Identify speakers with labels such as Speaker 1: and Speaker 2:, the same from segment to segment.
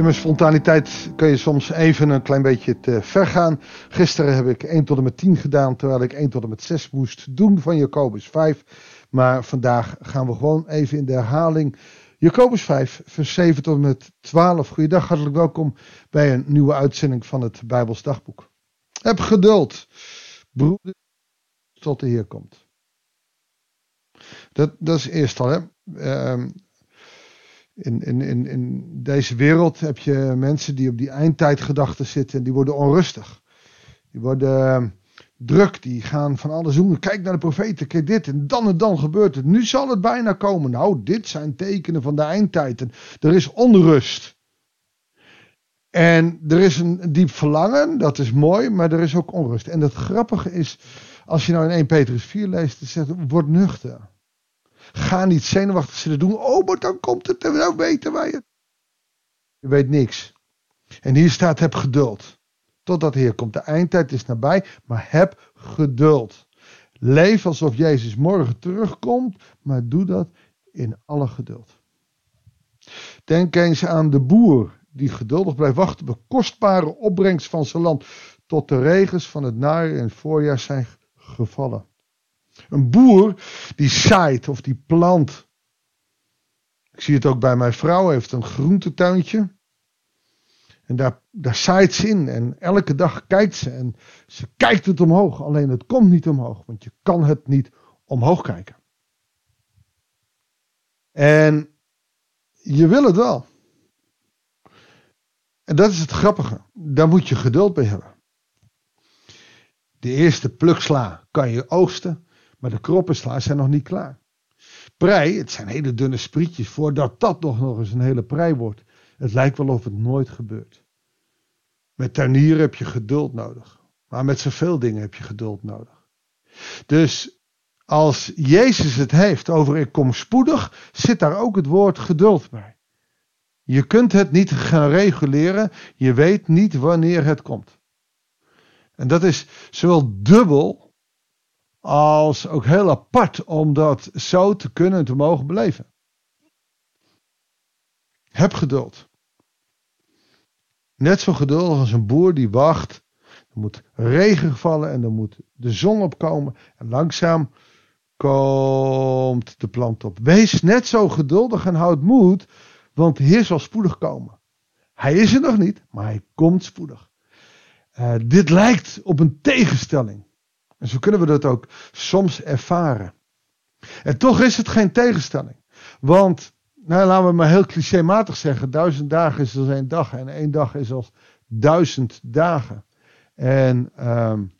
Speaker 1: In mijn spontaniteit kun je soms even een klein beetje te ver gaan. Gisteren heb ik 1 tot en met 10 gedaan, terwijl ik 1 tot en met 6 moest doen van Jacobus 5. Maar vandaag gaan we gewoon even in de herhaling. Jacobus 5, vers 7 tot en met 12. Goeiedag, hartelijk welkom bij een nieuwe uitzending van het Bijbels Dagboek. Heb geduld, broeder, tot de Heer komt. Dat, dat is eerst al, hè. Uh, in, in, in, in deze wereld heb je mensen die op die eindtijdgedachten zitten en die worden onrustig. Die worden ehm, druk, die gaan van alles doen. Kijk naar de profeten, kijk dit en dan en dan gebeurt het. Nu zal het bijna komen. Nou, dit zijn tekenen van de eindtijd. En er is onrust. En er is een diep verlangen, dat is mooi, maar er is ook onrust. En het grappige is, als je nou in 1 Petrus 4 leest, dan zegt word nuchter. Ga niet zenuwachtig zitten doen. Oh, maar dan komt het. En nou weten wij het. Je weet niks. En hier staat: heb geduld. Totdat de Heer komt. De eindtijd is nabij, maar heb geduld. Leef alsof Jezus morgen terugkomt, maar doe dat in alle geduld. Denk eens aan de boer die geduldig blijft wachten op de kostbare opbrengst van zijn land, tot de regens van het najaar en voorjaar zijn gevallen. Een boer die zaait of die plant. Ik zie het ook bij mijn vrouw, heeft een groentetuintje. En daar, daar zaait ze in en elke dag kijkt ze en ze kijkt het omhoog. Alleen het komt niet omhoog, want je kan het niet omhoog kijken. En je wil het wel. En dat is het grappige. Daar moet je geduld bij hebben. De eerste pluksla kan je oogsten. Maar de kroppensla zijn nog niet klaar. Prei, het zijn hele dunne sprietjes. Voordat dat nog, nog eens een hele prei wordt. Het lijkt wel of het nooit gebeurt. Met tuinieren heb je geduld nodig. Maar met zoveel dingen heb je geduld nodig. Dus als Jezus het heeft over ik kom spoedig, zit daar ook het woord geduld bij. Je kunt het niet gaan reguleren. Je weet niet wanneer het komt. En dat is zowel dubbel als ook heel apart om dat zo te kunnen te mogen beleven. Heb geduld. Net zo geduldig als een boer die wacht. Er moet regen vallen en er moet de zon opkomen. En langzaam komt de plant op. Wees net zo geduldig en houd moed, want de Heer zal spoedig komen. Hij is er nog niet, maar hij komt spoedig. Uh, dit lijkt op een tegenstelling. En zo kunnen we dat ook soms ervaren. En toch is het geen tegenstelling. Want, nou laten we maar heel clichématig zeggen, duizend dagen is als één dag en één dag is als duizend dagen. En um,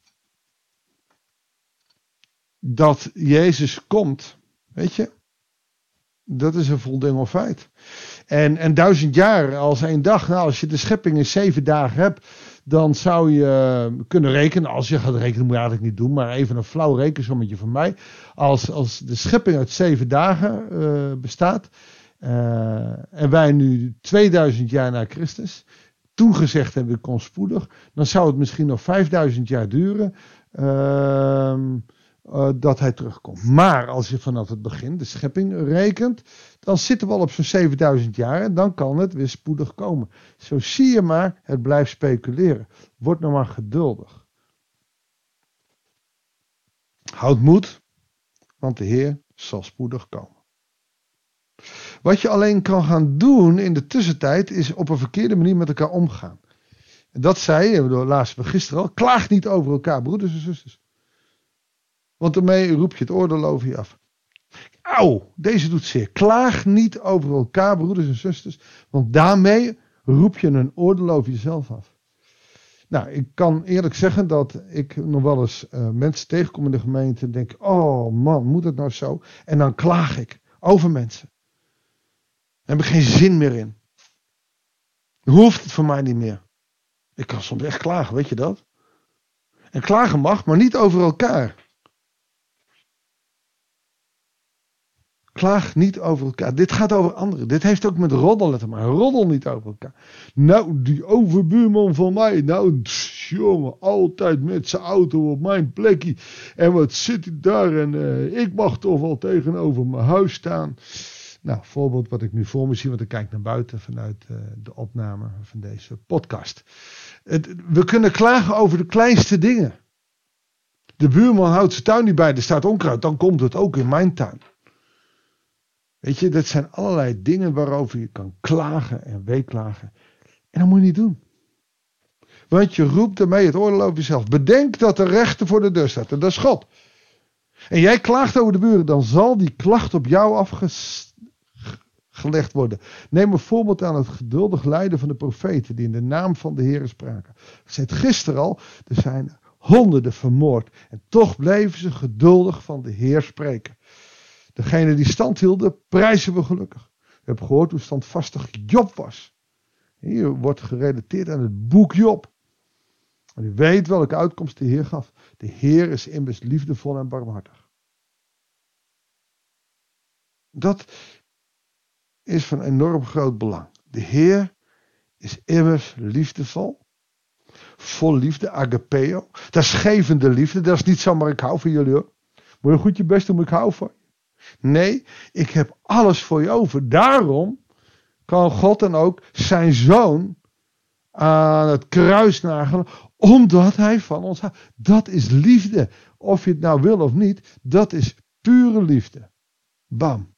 Speaker 1: dat Jezus komt, weet je, dat is een voldingel feit. En, en duizend jaar als één dag, nou als je de schepping in zeven dagen hebt, dan zou je kunnen rekenen, als je gaat rekenen, moet je eigenlijk niet doen, maar even een flauw rekensommetje van mij. Als, als de schepping uit zeven dagen uh, bestaat, uh, en wij nu 2000 jaar na Christus, toen gezegd hebben, ik kom spoedig, dan zou het misschien nog 5000 jaar duren. Uh, dat hij terugkomt. Maar als je vanaf het begin de schepping rekent, dan zitten we al op zo'n 7000 jaar en dan kan het weer spoedig komen. Zo zie je maar, het blijft speculeren. Word nou maar geduldig. Houd moed, want de Heer zal spoedig komen. Wat je alleen kan gaan doen in de tussentijd is op een verkeerde manier met elkaar omgaan. En dat zei laatst gisteren al, klaag niet over elkaar, broeders en zusters. Want daarmee roep je het oordeel over je af. Auw, deze doet zeer. Klaag niet over elkaar, broeders en zusters. Want daarmee roep je een oordeel over jezelf af. Nou, ik kan eerlijk zeggen dat ik nog wel eens uh, mensen tegenkom in de gemeente en denk: oh man, moet het nou zo? En dan klaag ik over mensen. Daar heb ik geen zin meer in. Hoeft het voor mij niet meer. Ik kan soms echt klagen, weet je dat? En klagen mag, maar niet over elkaar. Klaag niet over elkaar. Dit gaat over anderen. Dit heeft ook met roddelen te maken. Roddel niet over elkaar. Nou, die overbuurman van mij. Nou, jongen, altijd met zijn auto op mijn plekje. En wat zit hij daar? En uh, ik mag toch wel tegenover mijn huis staan. Nou, voorbeeld wat ik nu voor me zie, want ik kijk naar buiten vanuit uh, de opname van deze podcast. We kunnen klagen over de kleinste dingen. De buurman houdt zijn tuin niet bij, er staat onkruid, dan komt het ook in mijn tuin. Weet je, dat zijn allerlei dingen waarover je kan klagen en weeklagen. En dat moet je niet doen. Want je roept ermee het oordeel over jezelf. Bedenk dat de rechter voor de deur staat. En dat is God. En jij klaagt over de buren. Dan zal die klacht op jou afgelegd worden. Neem een voorbeeld aan het geduldig lijden van de profeten. Die in de naam van de Heer spraken. Ik zei het gisteren al. Er zijn honderden vermoord. En toch bleven ze geduldig van de Heer spreken. Degene die stand hielden, prijzen we gelukkig. We hebben gehoord hoe standvastig Job was. Hier wordt gerelateerd aan het boek Job. En u weet welke uitkomst de Heer gaf. De Heer is immers liefdevol en barmhartig. Dat is van enorm groot belang. De Heer is immers liefdevol. Vol liefde, agapeo. Dat is gevende liefde. Dat is niet zomaar ik hou van jullie hoor. Moet je goed je best doen, ik hou van je. Nee, ik heb alles voor je over. Daarom kan God dan ook zijn zoon aan het kruis nagelen, omdat hij van ons houdt. Dat is liefde. Of je het nou wil of niet, dat is pure liefde. Bam.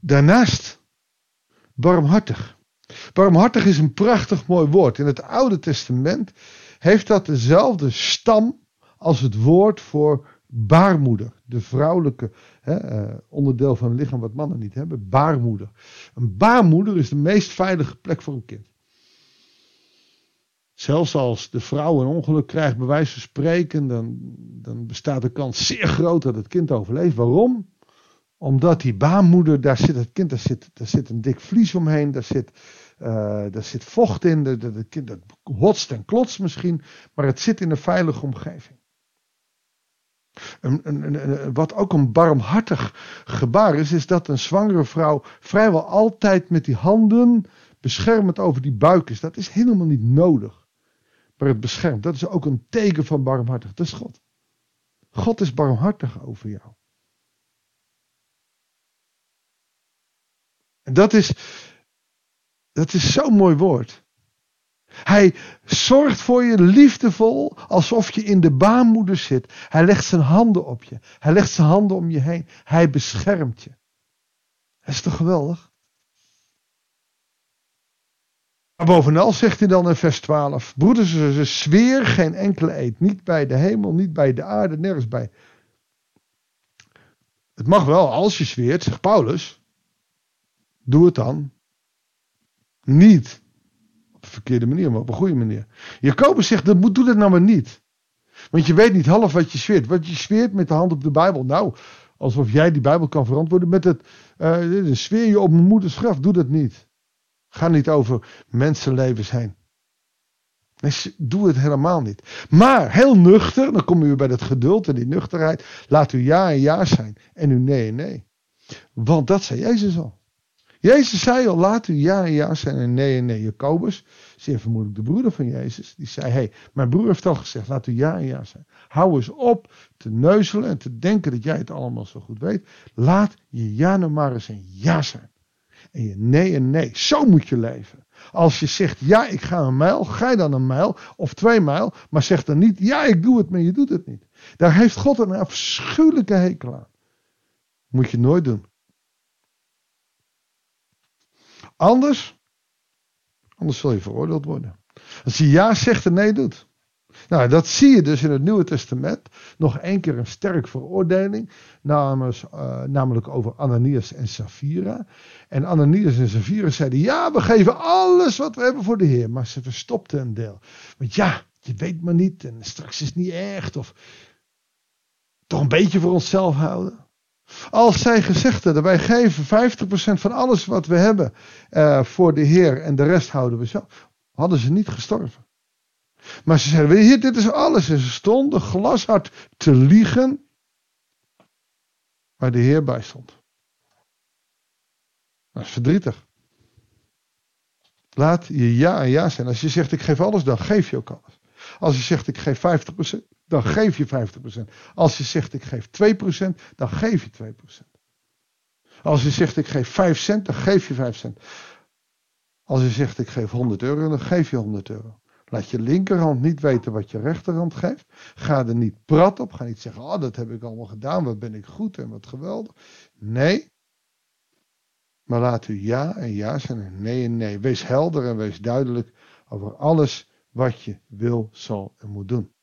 Speaker 1: Daarnaast, barmhartig. Barmhartig is een prachtig mooi woord. In het Oude Testament heeft dat dezelfde stam als het woord voor baarmoeder. De vrouwelijke hè, eh, onderdeel van het lichaam wat mannen niet hebben. Baarmoeder. Een baarmoeder is de meest veilige plek voor een kind. Zelfs als de vrouw een ongeluk krijgt, bij wijze van spreken, dan, dan bestaat de kans zeer groot dat het kind overleeft. Waarom? Omdat die baarmoeder, daar zit het kind, daar zit, een dik vlies omheen, daar zit, uh, daar zit vocht in, het kind dat hotst en klotst misschien, maar het zit in een veilige omgeving. Wat ook een barmhartig gebaar is, is dat een zwangere vrouw vrijwel altijd met die handen beschermend over die buik is. Dat is helemaal niet nodig. Maar het beschermt. Dat is ook een teken van barmhartig. Dat is God. God is barmhartig over jou. En dat is, dat is zo'n mooi woord. Hij zorgt voor je liefdevol alsof je in de baarmoeder zit. Hij legt zijn handen op je. Hij legt zijn handen om je heen. Hij beschermt je. Dat is toch geweldig? Maar bovenal zegt hij dan in vers 12: Broeders, zweer geen enkele eet. Niet bij de hemel, niet bij de aarde, nergens bij. Het mag wel als je zweert, zegt Paulus. Doe het dan. Niet verkeerde manier, maar op een goede manier. Jacobus zegt, dat moet, doe dat nou maar niet. Want je weet niet half wat je zweert. Wat je zweert met de hand op de Bijbel. Nou, alsof jij die Bijbel kan verantwoorden met het, uh, zweer je op mijn moeders graf. Doe dat niet. Ga niet over mensenlevens heen. Nee, doe het helemaal niet. Maar heel nuchter, dan kom je bij dat geduld en die nuchterheid. Laat u ja en ja zijn en u nee en nee. Want dat zei Jezus al. Jezus zei al, laat u ja en ja zijn en nee en nee. Jacobus, zeer vermoedelijk de broeder van Jezus, die zei, hey, mijn broer heeft al gezegd, laat u ja en ja zijn. Hou eens op te neuzelen en te denken dat jij het allemaal zo goed weet. Laat je ja nou maar eens een ja zijn. En je nee en nee. Zo moet je leven. Als je zegt, ja, ik ga een mijl, ga je dan een mijl of twee mijl, maar zeg dan niet, ja, ik doe het, maar je doet het niet. Daar heeft God een afschuwelijke hekel aan. Moet je nooit doen. Anders, anders zul je veroordeeld worden. Als je ja zegt en nee doet. Nou, dat zie je dus in het Nieuwe Testament. Nog één keer een sterk veroordeling. Namens, uh, namelijk over Ananias en Safira. En Ananias en Safira zeiden: Ja, we geven alles wat we hebben voor de Heer. Maar ze verstopten een deel. Want ja, je weet maar niet. En straks is het niet echt. Of toch een beetje voor onszelf houden. Als zij gezegd hadden, wij geven 50% van alles wat we hebben uh, voor de Heer en de rest houden we zelf, hadden ze niet gestorven. Maar ze zeiden, hier, dit is alles. En ze stonden glashard te liegen waar de Heer bij stond. Dat is verdrietig. Laat je ja en ja zijn. Als je zegt, ik geef alles, dan geef je ook alles. Als je zegt, ik geef 50%, dan geef je 50%. Als je zegt ik geef 2%, dan geef je 2%. Als je zegt ik geef 5 cent, dan geef je 5 cent. Als je zegt ik geef 100 euro, dan geef je 100 euro. Laat je linkerhand niet weten wat je rechterhand geeft. Ga er niet prat op. Ga niet zeggen, oh dat heb ik allemaal gedaan, wat ben ik goed en wat geweldig. Nee. Maar laat u ja en ja zijn en nee en nee. Wees helder en wees duidelijk over alles wat je wil, zal en moet doen.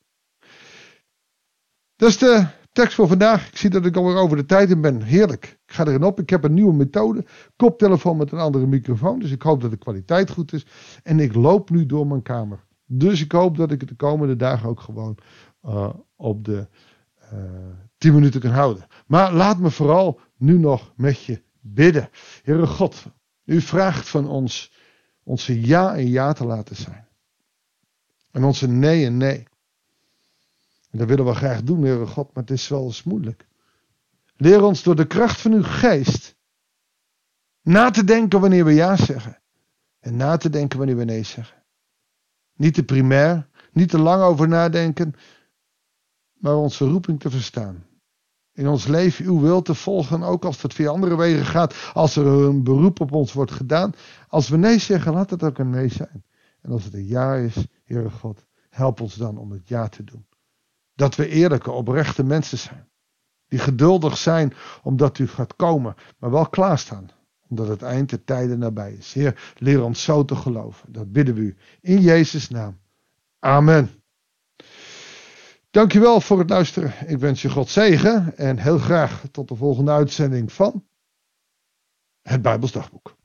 Speaker 1: Dat is de tekst voor vandaag. Ik zie dat ik alweer over de tijd in ben. Heerlijk. Ik ga erin op. Ik heb een nieuwe methode. Koptelefoon met een andere microfoon. Dus ik hoop dat de kwaliteit goed is. En ik loop nu door mijn kamer. Dus ik hoop dat ik het de komende dagen ook gewoon uh, op de uh, eh, 10 minuten kan houden. Maar laat me vooral nu nog met je bidden. Heere God, u vraagt van ons onze ja en ja te laten zijn. En onze nee en nee. En dat willen we graag doen, Heere God, maar het is wel eens moeilijk. Leer ons door de kracht van uw geest na te denken wanneer we ja zeggen. En na te denken wanneer we nee zeggen. Niet te primair, niet te lang over nadenken, maar onze roeping te verstaan. In ons leven uw wil te volgen, ook als het via andere wegen gaat, als er een beroep op ons wordt gedaan. Als we nee zeggen, laat het ook een nee zijn. En als het een ja is, Heere God, help ons dan om het ja te doen. Dat we eerlijke, oprechte mensen zijn. Die geduldig zijn omdat u gaat komen, maar wel klaarstaan. Omdat het eind der tijden nabij is. Heer, leer ons zo te geloven. Dat bidden we u. In Jezus' naam. Amen. Dankjewel voor het luisteren. Ik wens je God zegen en heel graag tot de volgende uitzending van het Bijbelsdagboek.